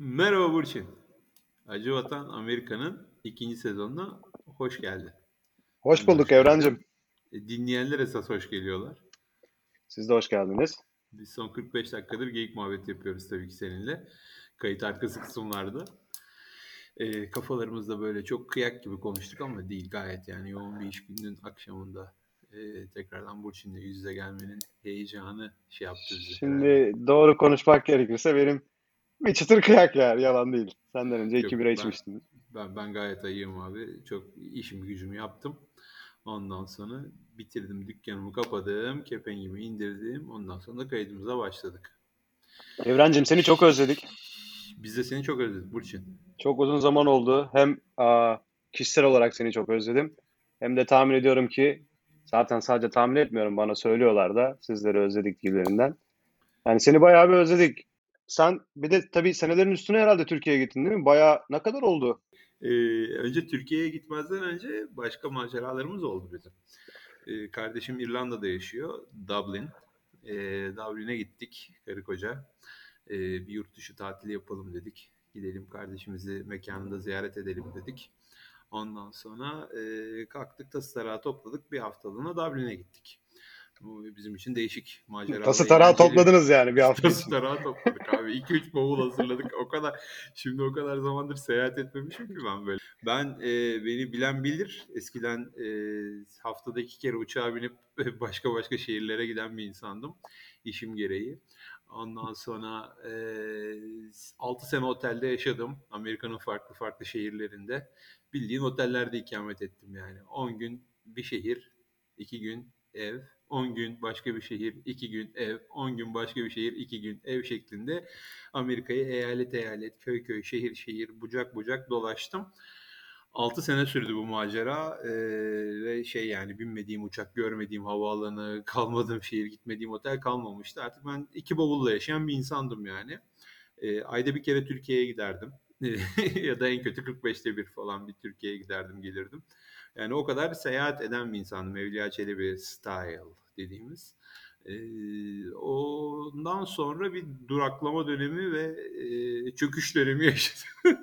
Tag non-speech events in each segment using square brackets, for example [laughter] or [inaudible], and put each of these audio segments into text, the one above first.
Merhaba Burçin. Acı Vatan Amerika'nın ikinci sezonuna hoş geldin. Hoş bulduk hoş. Evrencim. E, Dinleyenler esas hoş geliyorlar. Siz de hoş geldiniz. Biz son 45 dakikadır geyik muhabbeti yapıyoruz tabii ki seninle. Kayıt arkası kısımlarda. E, kafalarımızda böyle çok kıyak gibi konuştuk ama değil gayet yani yoğun bir iş gününün akşamında e, tekrardan Burçin'le yüz yüze gelmenin heyecanı şey yaptı herhalde. Şimdi doğru konuşmak gerekirse benim bir çıtır kıyak yani yalan değil. Senden önce Yok iki bira ben içmiştim. ben ben gayet ayığım abi. Çok işimi gücümü yaptım. Ondan sonra bitirdim dükkanımı kapadım. Kepenkimi indirdim. Ondan sonra da kaydımıza başladık. Evrencim seni çok özledik. Biz de seni çok özledik Burçin. Çok uzun zaman oldu. Hem aa, kişisel olarak seni çok özledim. Hem de tahmin ediyorum ki zaten sadece tahmin etmiyorum bana söylüyorlar da sizleri özledik gibilerinden. Yani seni bayağı bir özledik. Sen bir de tabii senelerin üstüne herhalde Türkiye'ye gittin değil mi? Bayağı ne kadar oldu? Ee, önce Türkiye'ye gitmezden önce başka maceralarımız oldu bizim. Ee, kardeşim İrlanda'da yaşıyor. Dublin. Ee, Dublin'e gittik karı koca. Ee, bir yurt dışı tatili yapalım dedik. Gidelim kardeşimizi mekanında ziyaret edelim dedik. Ondan sonra e, kalktık tası tarağı topladık. Bir haftalığına Dublin'e gittik. Bu bizim için değişik maceralı, Tası tarağı topladınız yani bir hafta Tası tarağı topladık abi. 2-3 bavul hazırladık. O kadar şimdi o kadar zamandır seyahat etmemişim ki ben böyle. Ben e, beni bilen bilir. Eskiden e, haftada iki kere uçağa binip [laughs] başka başka şehirlere giden bir insandım. işim gereği. Ondan sonra e, 6 sene otelde yaşadım. Amerika'nın farklı farklı şehirlerinde. Bildiğin otellerde ikamet ettim yani. 10 gün bir şehir, 2 gün ev, 10 gün başka bir şehir, 2 gün ev, 10 gün başka bir şehir, 2 gün ev şeklinde Amerika'yı eyalet eyalet, köy köy, şehir şehir, bucak bucak dolaştım. 6 sene sürdü bu macera Ee, ve şey yani binmediğim uçak, görmediğim havaalanı, kalmadığım şehir, gitmediğim otel kalmamıştı. Artık ben iki bavulla yaşayan bir insandım yani. Ee, ayda bir kere Türkiye'ye giderdim. [laughs] ya da en kötü 45'te bir falan bir Türkiye'ye giderdim gelirdim. Yani o kadar seyahat eden bir insandım. Evliya Çelebi style dediğimiz. Ee, ondan sonra bir duraklama dönemi ve e, çöküş dönemi [laughs] yaşadım. [laughs]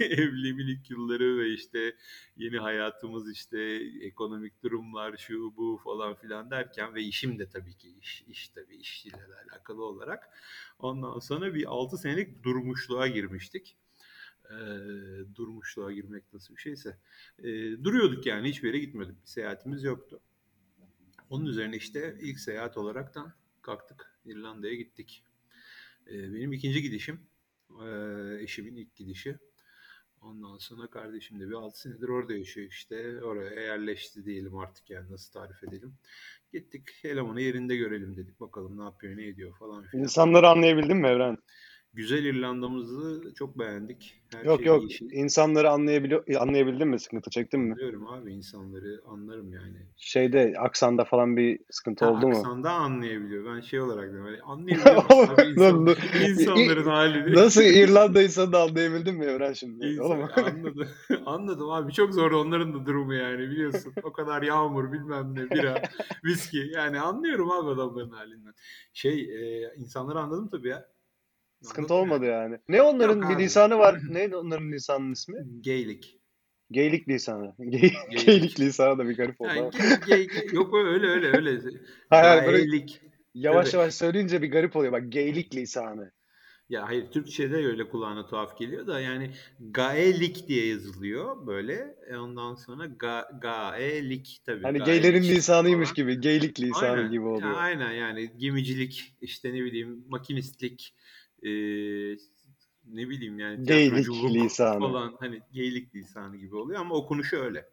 Evliliğimin ilk yılları ve işte yeni hayatımız işte ekonomik durumlar şu bu falan filan derken ve işim de tabii ki iş, iş tabii işle de alakalı olarak. Ondan sonra bir 6 senelik durmuşluğa girmiştik. Ee, durmuşluğa girmek nasıl bir şeyse. Ee, duruyorduk yani hiçbir yere gitmedik. Bir seyahatimiz yoktu. Onun üzerine işte ilk seyahat olaraktan kalktık İrlanda'ya gittik. Ee, benim ikinci gidişim. Ee, eşimin ilk gidişi. Ondan sonra kardeşim de bir 6 senedir orada yaşıyor işte. Oraya yerleşti diyelim artık yani nasıl tarif edelim. Gittik elemanı yerinde görelim dedik. Bakalım ne yapıyor ne ediyor falan filan. İnsanları anlayabildin mi Evren? Güzel İrlanda'mızı çok beğendik. Her Yok şey yok iyi şey. insanları anlayabiliyor anlayabildin mi? Sıkıntı çektin mi? Anlıyorum abi insanları anlarım yani. Şeyde aksanda falan bir sıkıntı Ha, oldu mu? aksanda anlayabiliyor. Ben şey olarak diyorum. Hani anlayabiliyor [laughs] musun abi insan, insanların halini? Nasıl [laughs] İrlanda insanı da anlayabildin mi Evren şimdi? İnsan- Oğlum. [laughs] anladım. anladım abi. Çok zor onların da durumu yani biliyorsun. O kadar yağmur bilmem ne bira, viski. Yani anlıyorum abi adamların halinden. Şey e, insanları anladım tabii ya. Sıkıntı Anladım olmadı yani. Ne onların Yok bir abi. lisanı var. [laughs] Neydi onların lisanının ismi? Geylik. Geylik lisanı. [laughs] Gey- [laughs] Geylik lisanı da bir garip oldu. Yani gey, gey, yok öyle öyle öyle. Hayır, hayır, Gaylik. yavaş Tabii. yavaş söyleyince bir garip oluyor. Bak geylik lisanı. Ya hayır Türkçe'de öyle kulağına tuhaf geliyor da yani Gaelik diye yazılıyor böyle. E ondan sonra ga, Gaelik tabii. Hani Gaelik geylerin lisanıymış falan. gibi. Geylik lisanı Aynen. gibi Ya oluyor. aynen yani gemicilik işte ne bileyim makinistlik e, ne bileyim yani Geylik lisanı. falan hani geylik lisanı gibi oluyor ama okunuşu öyle.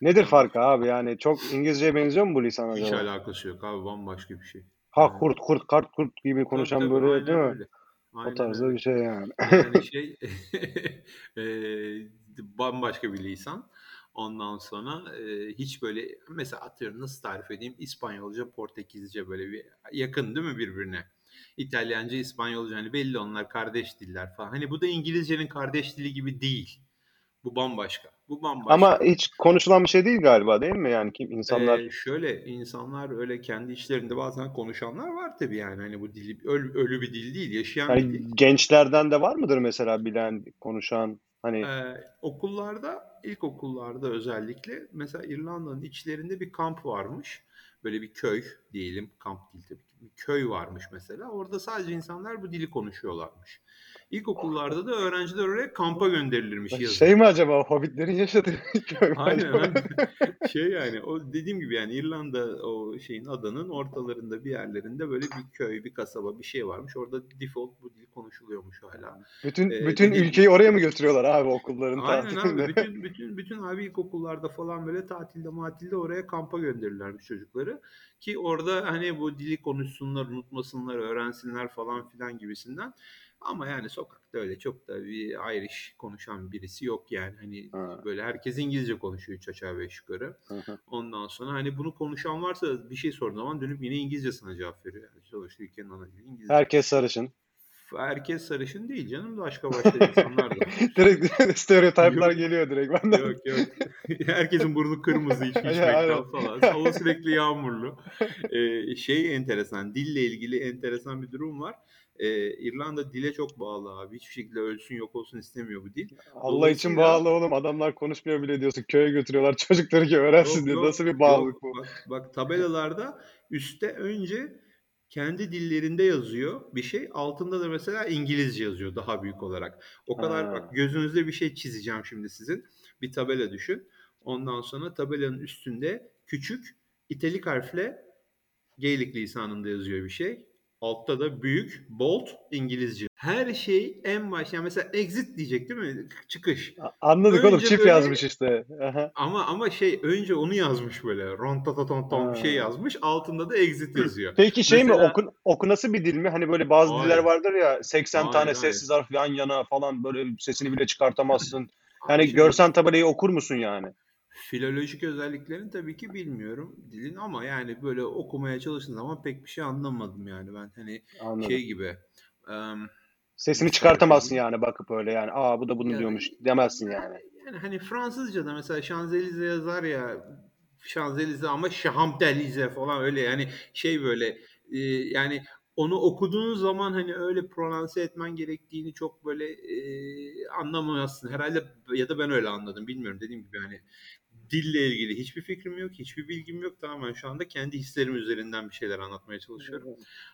Nedir farkı abi? Yani çok İngilizceye benziyor mu bu lisan Hiç acaba? alakası yok abi bambaşka bir şey. Ha Yani, kurt kurt kart kurt gibi tabii konuşan tabii böyle aynen değil mi? öyle. O Aynen tarzda öyle. bir şey yani. Yani [laughs] şey [laughs] eee, bambaşka bir lisan. Ondan sonra eee, hiç böyle mesela atıyorum nasıl tarif edeyim İspanyolca, Portekizce böyle bir yakın değil mi birbirine? İtalyanca, İspanyolca hani belli onlar kardeş diller falan. Hani bu da İngilizcenin kardeş dili gibi değil. Bu bambaşka. Bu bambaşka. Ama hiç konuşulan bir şey değil galiba değil mi? Yani kim insanlar Ee, şöyle insanlar öyle kendi içlerinde bazen konuşanlar var tabii yani hani bu dili ölü, ölü bir dil değil yaşayan bir hani dil. gençlerden de var mıdır mesela bilen, konuşan hani Ee, okullarda, ilkokullarda özellikle mesela İrlanda'nın içlerinde bir kamp varmış. Böyle bir köy diyelim, kamp değil tabii. Bir köy varmış mesela. Orada sadece insanlar bu dili konuşuyorlarmış. İlkokullarda da öğrenciler oraya kampa gönderilirmiş yazın. şey mi acaba Hobbitlerin yaşadığı [laughs] köy Aynen acaba? [laughs] Şey yani o dediğim gibi yani İrlanda o şeyin adanın ortalarında bir yerlerinde böyle bir köy, bir kasaba bir şey varmış. Orada default bu dil konuşuluyormuş hala. Bütün Ee, bütün dediğim- ülkeyi oraya mı götürüyorlar abi okulların Aynen tatilinde? abi bütün [laughs] bütün bütün abi ilkokullarda falan böyle tatilde matilde oraya kampa gönderirlermiş çocukları ki orada hani bu dili konuşsunlar, unutmasınlar, öğrensinler falan filan gibisinden. Ama yani sokakta öyle çok da bir Irish konuşan birisi yok yani. Hani Ha. böyle herkes İngilizce konuşuyor üç aşağı beş yukarı. Hı hı. Ondan sonra hani bunu konuşan varsa bir şey sorduğun zaman dönüp yine İngilizce sana cevap veriyor. Yani sonuçta ülkenin ana dili İngilizce. Herkes sarışın. Herkes sarışın değil canım. Başka başka [laughs] insanlar da. Direkt [laughs] stereotipler geliyor direkt benden. Yok yok. [laughs] Herkesin burnu kırmızı hiç içmekten falan. Hava sürekli yağmurlu. Ee, şey enteresan. Dille ilgili enteresan bir durum var. Ee, İrlanda dile çok bağlı abi. Hiçbir şekilde ölsün yok olsun istemiyor bu dil. Allah için bağlı oğlum. Adamlar konuşmuyor bile diyorsun. Köye götürüyorlar [laughs] çocukları ki öğrensin Yok, diye. yok, Nasıl bir bağlılık yok. bu? Bak, bak tabelalarda üstte önce kendi dillerinde yazıyor bir şey. Altında da mesela İngilizce yazıyor daha büyük olarak. O kadar Ha. bak gözünüzde bir şey çizeceğim şimdi sizin. Bir tabela düşün. Ondan sonra tabelanın üstünde küçük italik harfle Gaelic lisanında yazıyor bir şey. Altta da büyük bold İngilizce. Her şey en baş yani mesela exit diyecek değil mi? Çıkış. Anladık oğlum. Önce Çift böyle- yazmış işte. Aha. Ama ama şey önce onu yazmış böyle. Rontatatonton bir şey yazmış. Altında da exit yazıyor. Peki şey mi Mesela- okun, okunası bir dil mi? Hani böyle bazı Hayır. diller vardır ya 80 Hayır, tane sessiz harf yan yana falan böyle sesini bile çıkartamazsın. Yani görsen tabelayı okur musun yani? Filolojik özelliklerini tabii ki bilmiyorum dilin ama yani böyle okumaya çalıştığın zaman pek bir şey anlamadım yani ben hani Anladım. şey gibi. em, Sesini çıkartamazsın yani bakıp öyle yani. Aa bu da bunu Yani- diyormuş demezsin yani. Yani hani Fransızca'da mesela Şanzelize yazar ya Şanzelize ama Şahamdelize falan öyle yani şey böyle e, yani onu okuduğun zaman hani öyle prononse etmen gerektiğini çok böyle e, anlamazsın. Herhalde ya da ben öyle anladım bilmiyorum dediğim gibi hani dille ilgili hiçbir fikrim yok, hiçbir bilgim yok. Tamamen şu anda kendi hislerim üzerinden bir şeyler anlatmaya çalışıyorum.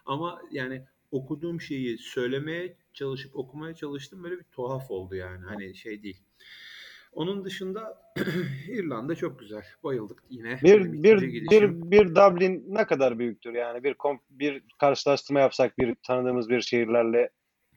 Ama yani okuduğum şeyi söylemeye çalışıp okumaya çalıştım böyle bir tuhaf oldu yani hani şey değil. Onun dışında [clears throat] İrlanda çok güzel. Bayıldık yine. Bir bir bir bir Dublin ne kadar büyüktür yani bir kom- bir karşılaştırma yapsak bir tanıdığımız bir şehirlerle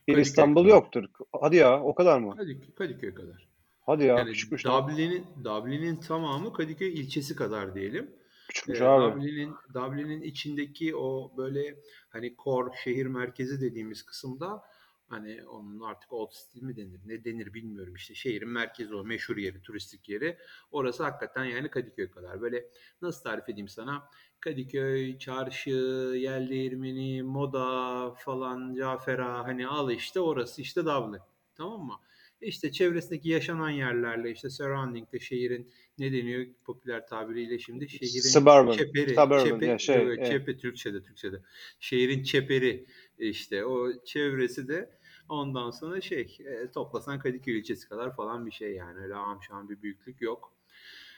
bir Kadıköy İstanbul kadar. yoktur. Hadi ya o kadar mı? Kadıköy, Kadıköy kadar. Hadi ya Yani küçükmüş. Dublin'in Dublin'in tamamı Kadıköy ilçesi kadar diyelim. Küçükmüş Ee, abi. Dublin'in Dublin'in içindeki o böyle hani core şehir merkezi dediğimiz kısımda hani onun artık old city mi denir ne denir bilmiyorum işte şehrin merkezi o meşhur yeri turistik yeri orası hakikaten yani Kadıköy kadar böyle nasıl tarif edeyim sana Kadıköy, çarşı, yel değirmeni, moda falan Cafera hani al işte orası işte Dublin tamam mı? İşte çevresindeki yaşanan yerlerle işte surrounding'de şehrin ne deniyor popüler tabiriyle şimdi şehrin Suburban, çeperi, suburban çepe, ya şey, evet, evet. çepe Türkçe'de Türkçe'de. Şehrin çeperi işte o çevresi de ondan sonra şey e, toplasan Kadıköy ilçesi kadar falan bir şey yani öyle amşan bir büyüklük yok.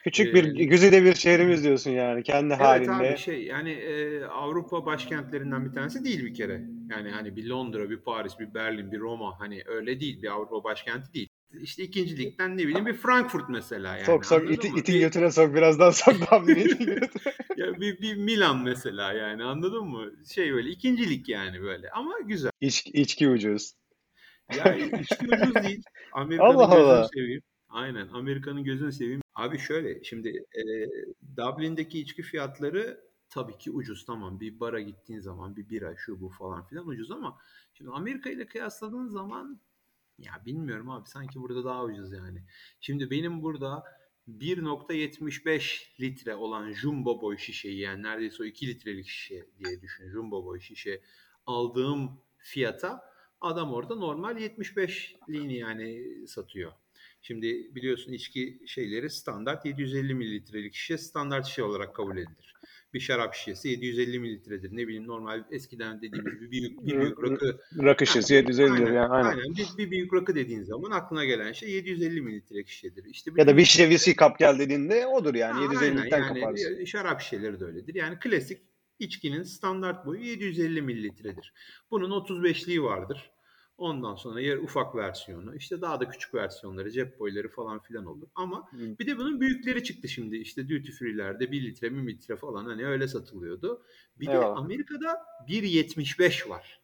Küçük bir Ee, güzide bir şehrimiz diyorsun yani kendi Evet halinde. abi şey yani e, Avrupa başkentlerinden bir tanesi değil bir kere. Yani hani bir Londra, bir Paris, bir Berlin, bir Roma hani öyle değil bir Avrupa başkenti değil. İşte ikinci ligden ne bileyim bir Frankfurt mesela yani. sok sok iti, mı? itin götüne sok birazdan sok Dublin'i itin götüne. Ya bir, bir Milan mesela yani anladın mı? Şey böyle ikincilik yani böyle ama güzel. İç, içki ucuz. Ya içki ucuz değil. Amerika'nın Allah gözünü Allah. seveyim. Aynen Amerika'nın gözünü seveyim. Abi şöyle şimdi e, Dublin'deki içki fiyatları tabii ki ucuz tamam. Bir bara gittiğin zaman bir bira şu bu falan filan ucuz ama şimdi Amerika ile kıyasladığın zaman ya bilmiyorum abi sanki burada daha ucuz yani. Şimdi benim burada 1.75 litre olan jumbo boy şişeyi yani neredeyse o 2 litrelik şişe diye düşün jumbo boy şişe aldığım fiyata adam orada normal 75'liğini yani satıyor. Şimdi biliyorsun içki şeyleri standart 750 mililitrelik şişe standart şişe olarak kabul edilir. Bir şarap şişesi 750 mililitredir. Ne bileyim normal eskiden dediğimiz bir büyük, bir büyük rakı. Rakı şişesi 750 aynen, yani aynen. aynen. Bir, bir büyük rakı dediğin zaman aklına gelen şey 750 mililitrelik şişedir. İşte Ya da bir şişe viski kap gel dediğinde odur yani Ha, 750'den aynen, kaparsın. yani şarap şişeleri de öyledir. Yani klasik içkinin standart boyu 750 mililitredir. Bunun 35'liği vardır. Ondan sonra yer ufak versiyonu, işte daha da küçük versiyonları, cep boyları falan filan olur. Ama Hı. bir de bunun büyükleri çıktı şimdi. İşte duty free'lerde 1 litre, 1 litre falan hani öyle satılıyordu. Bir de Eyvallah. Amerika'da 1.75 var.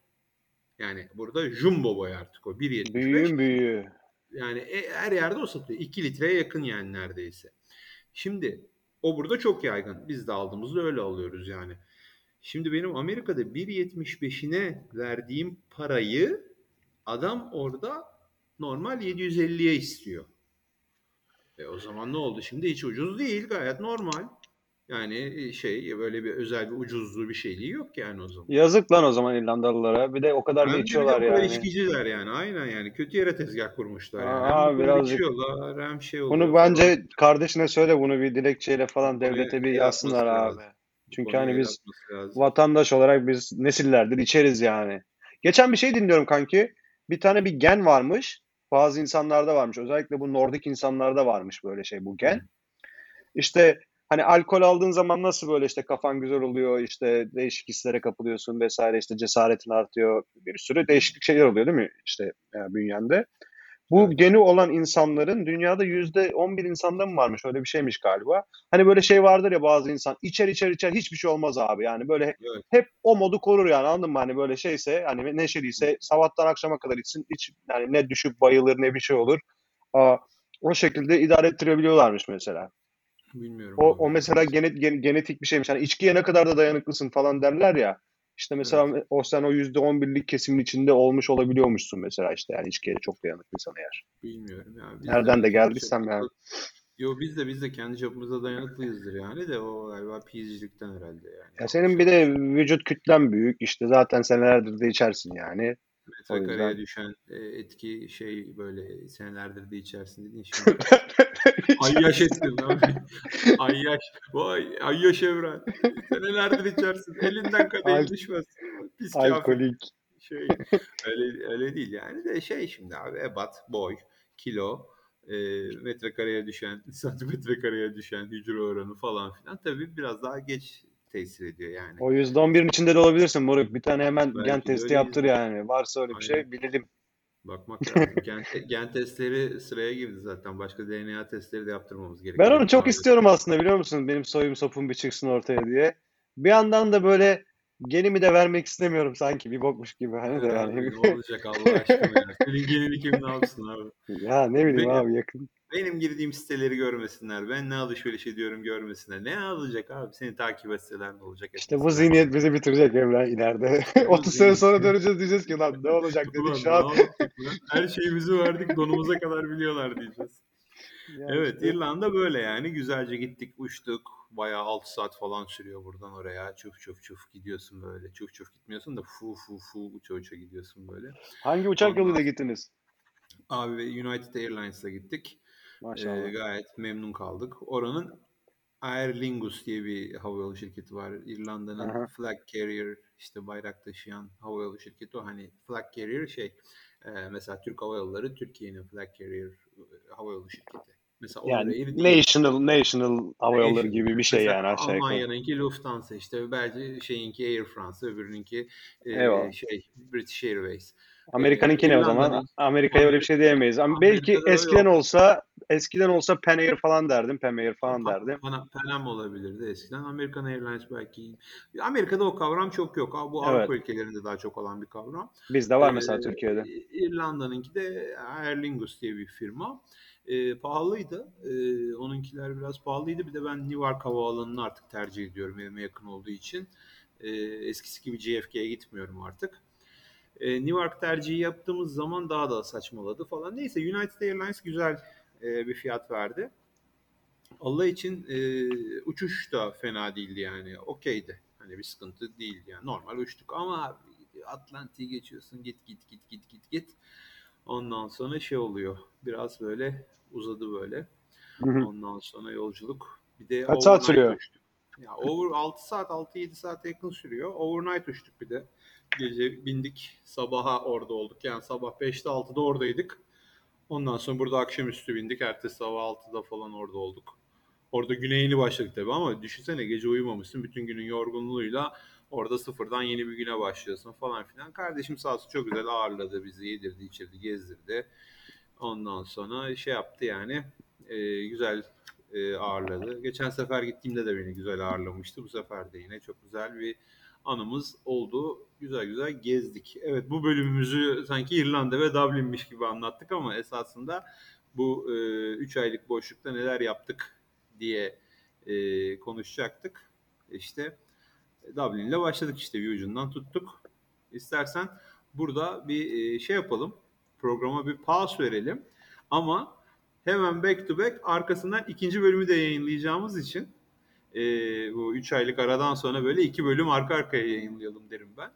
Yani burada jumbo boy artık o 1.75. Büyüğün büyüğü. Yani e- her yerde o satılıyor. 2 litreye yakın yani neredeyse. Şimdi o burada çok yaygın. Biz de aldığımızda öyle alıyoruz yani. Şimdi benim Amerika'da 1.75'ine verdiğim parayı adam orada normal 750'ye istiyor. E o zaman ne oldu? Şimdi hiç ucuz değil. Gayet normal. Yani şey böyle bir özel bir ucuzluğu bir şeyliği yok yani o zaman. Yazık lan o zaman İrlandalılara. Bir de o kadar da Hem de de içiyorlar kadar yani. içkiciler yani. Aynen yani. Kötü yere tezgah kurmuşlar yani. Aa, hem bu kadar birazcık. içiyorlar hem şey oluyor Bunu falan. bence kardeşine söyle bunu bir dilekçeyle falan devlete bir yazsınlar abi. lazım. Çünkü Konuya hani biz lazım. vatandaş olarak biz nesillerdir içeriz yani. Geçen bir şey dinliyorum kanki. Bir tane bir gen varmış. Bazı insanlarda varmış. Özellikle bu Nordik insanlarda varmış böyle şey bu gen. İşte hani alkol aldığın zaman nasıl böyle işte kafan güzel oluyor, işte değişik hislere kapılıyorsun vesaire işte cesaretin artıyor. Bir sürü değişik şeyler oluyor değil mi işte e, bünyende. Bu Evet. geni olan insanların dünyada yüzde 11 insanda mı varmış öyle bir şeymiş galiba. Hani böyle şey vardır ya bazı insan içer içer içer hiçbir şey olmaz abi yani böyle Evet. hep o modu korur yani anladın mı? Hani böyle şeyse hani neşeliyse sabahtan akşama kadar içsin hiç yani ne düşüp bayılır ne bir şey olur. Aa, o şekilde idare ettirebiliyorlarmış mesela. Bilmiyorum. O, abi. o mesela genet, gen- genetik bir şeymiş. Hani içkiye ne kadar da dayanıklısın falan derler ya. İşte mesela o sen o yüzde on birlik kesimin içinde olmuş olabiliyormuşsun mesela işte yani içkiye çok dayanıklıysan eğer. Bilmiyorum ya. Biz Nereden de kendi geldiysem çapımızda- yani. Yo biz de biz de kendi çapımıza dayanıklıyızdır yani de o galiba pizcilikten herhalde yani. Ya senin bir de vücut kütlen büyük işte zaten senelerdir de içersin yani. O metrekareye yüzden. düşen e, etki şey böyle senelerdir de içersin dedin [laughs] şimdi. Ayyaş ettin abi. Ayyaş. Vay Ayyaş Evren. Senelerdir içersin. Elinden kadeh düşmez. Pis. Alkolik. Şey, öyle, öyle değil yani de şey şimdi abi ebat, boy, kilo, e, metrekareye düşen, [laughs] santimetre kareye düşen hücre oranı falan filan tabii biraz daha geç tesir ediyor yani. O yüzde on birin içinde de olabilirsin moruk. Bir tane hemen Belki gen testi yaptır yani. Varsa öyle bir şey Aynen. bilelim. Bakmak lazım. [laughs] Gen, gen testleri sıraya girdi zaten. Başka DNA testleri de yaptırmamız gerekiyor. Ben onu çok istiyorum aslında biliyor musun? Benim soyum sopum bir çıksın ortaya diye. Bir yandan da böyle genimi de vermek istemiyorum sanki bir bokmuş gibi. Hani de yani. ne olacak Allah aşkına ya. [laughs] Senin genini kim ne yapsın abi? Ya ne bileyim Benim- abi yakın. Benim girdiğim siteleri görmesinler. Ben ne alışveriş ediyorum görmesinler. Ne alacak abi? Seni takip etseler ne olacak? İşte bu zihniyet bizi bitirecek Emre ileride. Bu [laughs] 30 sene sonra döneceğiz diyeceğiz ki lan ne olacak dedik şu an. Her şeyimizi verdik donumuza kadar biliyorlar diyeceğiz. Ya Evet işte. İrlanda böyle yani güzelce gittik uçtuk. Bayağı 6 saat falan sürüyor buradan oraya. Çuf çuf çuf gidiyorsun böyle. Çuf çuf gitmiyorsun da fu fu fu uça uça gidiyorsun böyle. Hangi uçak Ondan yoluyla gittiniz? Abi United Airlines'la gittik. Maşallah. gayet memnun kaldık. Oranın Aer Lingus diye bir havayolu şirketi var. İrlanda'nın Aha. flag carrier işte bayrak taşıyan havayolu şirketi o hani flag carrier şey e, mesela Türk Hava Yolları Türkiye'nin flag carrier e, havayolu şirketi. Mesela Yani national national hava yolları gibi bir şey Mesela yani aşağı yukarı. Almanya'nınki Lufthansa işte belki şeyinki Air France öbürününki e, Eyvallah. şey British Airways. Amerika'nınki ne o zaman? Amerika'ya öyle bir şey diyemeyiz. Ama belki Amerika'da eskiden yok. olsa eskiden olsa Pan Air falan derdim. Pan Air falan derdim. Pan, Pan Am olabilirdi eskiden. American Airlines belki. Amerika'da o kavram çok yok. Bu Evet. Avrupa ülkelerinde daha çok olan bir kavram. Bizde var Ee, mesela Türkiye'de. İrlanda'nınki de Aer Lingus diye bir firma. Ee, pahalıydı. Ee, onunkiler biraz pahalıydı. Bir de ben Newark Havaalanı'nı artık tercih ediyorum evime yakın olduğu için. Ee, eskisi gibi JFK'ye gitmiyorum artık. Ee, Newark tercihi yaptığımız zaman daha da saçmaladı falan. Neyse United Airlines güzel e, bir fiyat verdi. Allah için e, uçuş da fena değildi yani. Okeydi. Hani bir sıkıntı değildi yani. Normal uçtuk ama Atlantik'i geçiyorsun git git git git git git. Ondan sonra şey oluyor. Biraz böyle uzadı böyle. Hı hı. Ondan sonra yolculuk. Bir de Kaç saat sürüyor? uçtuk. Ya over 6 saat 6-7 saate yakın sürüyor. Overnight uçtuk bir de. Gece bindik sabaha orada olduk. Yani sabah 5'te 6'da oradaydık. Ondan sonra burada akşamüstü bindik. Ertesi sabah 6'da falan orada olduk. Orada güne yeni başladık tabii ama düşünsene gece uyumamışsın. Bütün günün yorgunluğuyla orada sıfırdan yeni bir güne başlıyorsun falan filan. Kardeşim sağ olsun çok güzel ağırladı bizi. Yedirdi, içirdi, gezdirdi. Ondan sonra şey yaptı yani. e, güzel e, ağırladı. Geçen sefer gittiğimde de beni güzel ağırlamıştı. Bu sefer de yine çok güzel bir anımız oldu. Güzel güzel gezdik. Evet bu bölümümüzü sanki İrlanda ve Dublin'miş gibi anlattık ama esasında bu 3 aylık boşlukta neler yaptık diye e, konuşacaktık. İşte Dublin'le başladık işte bir ucundan tuttuk. İstersen burada bir e, şey yapalım. Programa bir pause verelim. Ama hemen back to back arkasından ikinci bölümü de yayınlayacağımız için e, bu 3 aylık aradan sonra böyle iki bölüm arka arkaya yayınlayalım derim ben.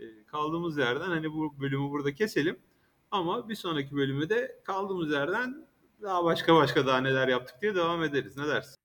E, kaldığımız yerden hani bu bölümü burada keselim. Ama bir sonraki bölümü de kaldığımız yerden daha başka başka daha neler yaptık diye devam ederiz. Ne dersin?